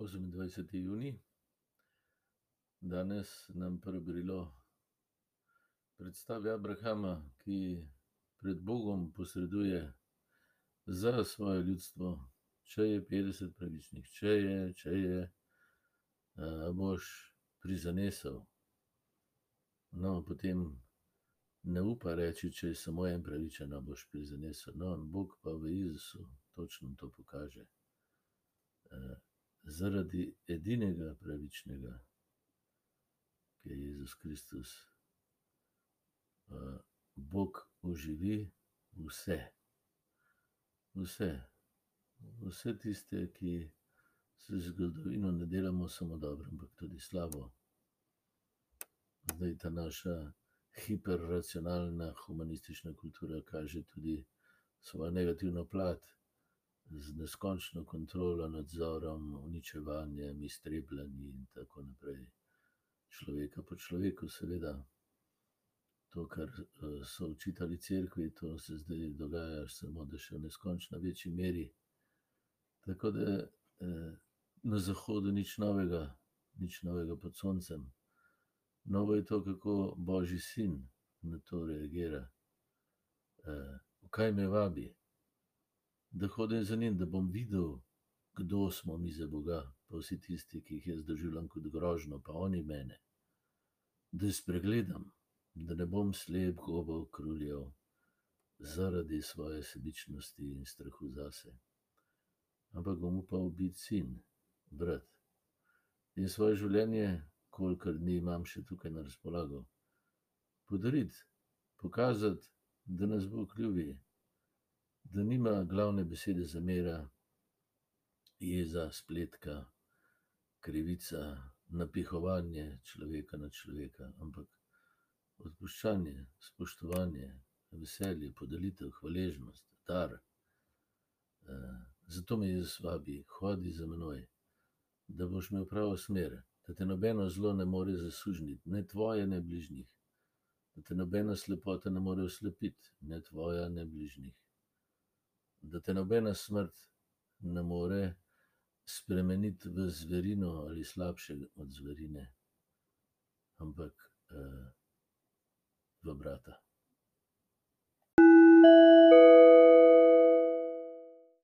28. juni, danes nam prebrilo predstavi Abrahama, ki pred Bogom posreduje za svoje ljudstvo, če je 50 pravičnih, če je, če je, boš prizanesel. No, potem ne upa reči, če je samo en pravičen, boš prizanesel. No, Bog pa v Jezusu točno to pokaže. Zaradi edinega pravičnega, ki je Jezus Kristus, Bog oživi vse. Vse. Vse tiste, ki z zgodovino ne delamo samo dobro, ampak tudi slabo. Zdaj ta naša hiperracionalna, humanistična kultura kaže tudi svojo negativno plat z neskončno kontrolo, nadzorom, uničevanjem, iztrebljanji in tako naprej. Človeka po človeku, seveda. To, kar so očitali Cerkvi, to se zdaj dogaja samo da še v neskončno večji meri. Tako da na zahodu nič novega, nič novega pod soncem. Novo je to, kako božji sin na to reagira. V kaj me vabi? Da hodim za njim, da bom videl, kdo smo mi za Boga, pa vsi tisti, ki jih jaz doživljam kot grožnjo, pa oni mene. Da spregledam, da ne bom slep, goba, kruljev zaradi svoje sebičnosti in strahu zase. Ampak bom upal biti sin, brat. In svoje življenje, kolikor dni imam še tukaj na razpolago, podariti, pokazati, da nas Bog ljubi. Da nima glavne besede zamera, jeza, spletka, krivica, napihovanje človeka na človeka, ampak odpuščanje, spoštovanje, veselje, podelitev, hvaležnost, dar. Zato me Jezus vabi: "Hodi za menoj, da boš imel pravo smer, da te nobeno zlo ne more zasužnjiti, ne tvoje ne bližnjih. Da te nobena slepota ne more oslepiti, ne tvoja ne bližnjih. Da te nobena smrt ne more spremeniti v zverino ali slabše od zverine, ampak v brata."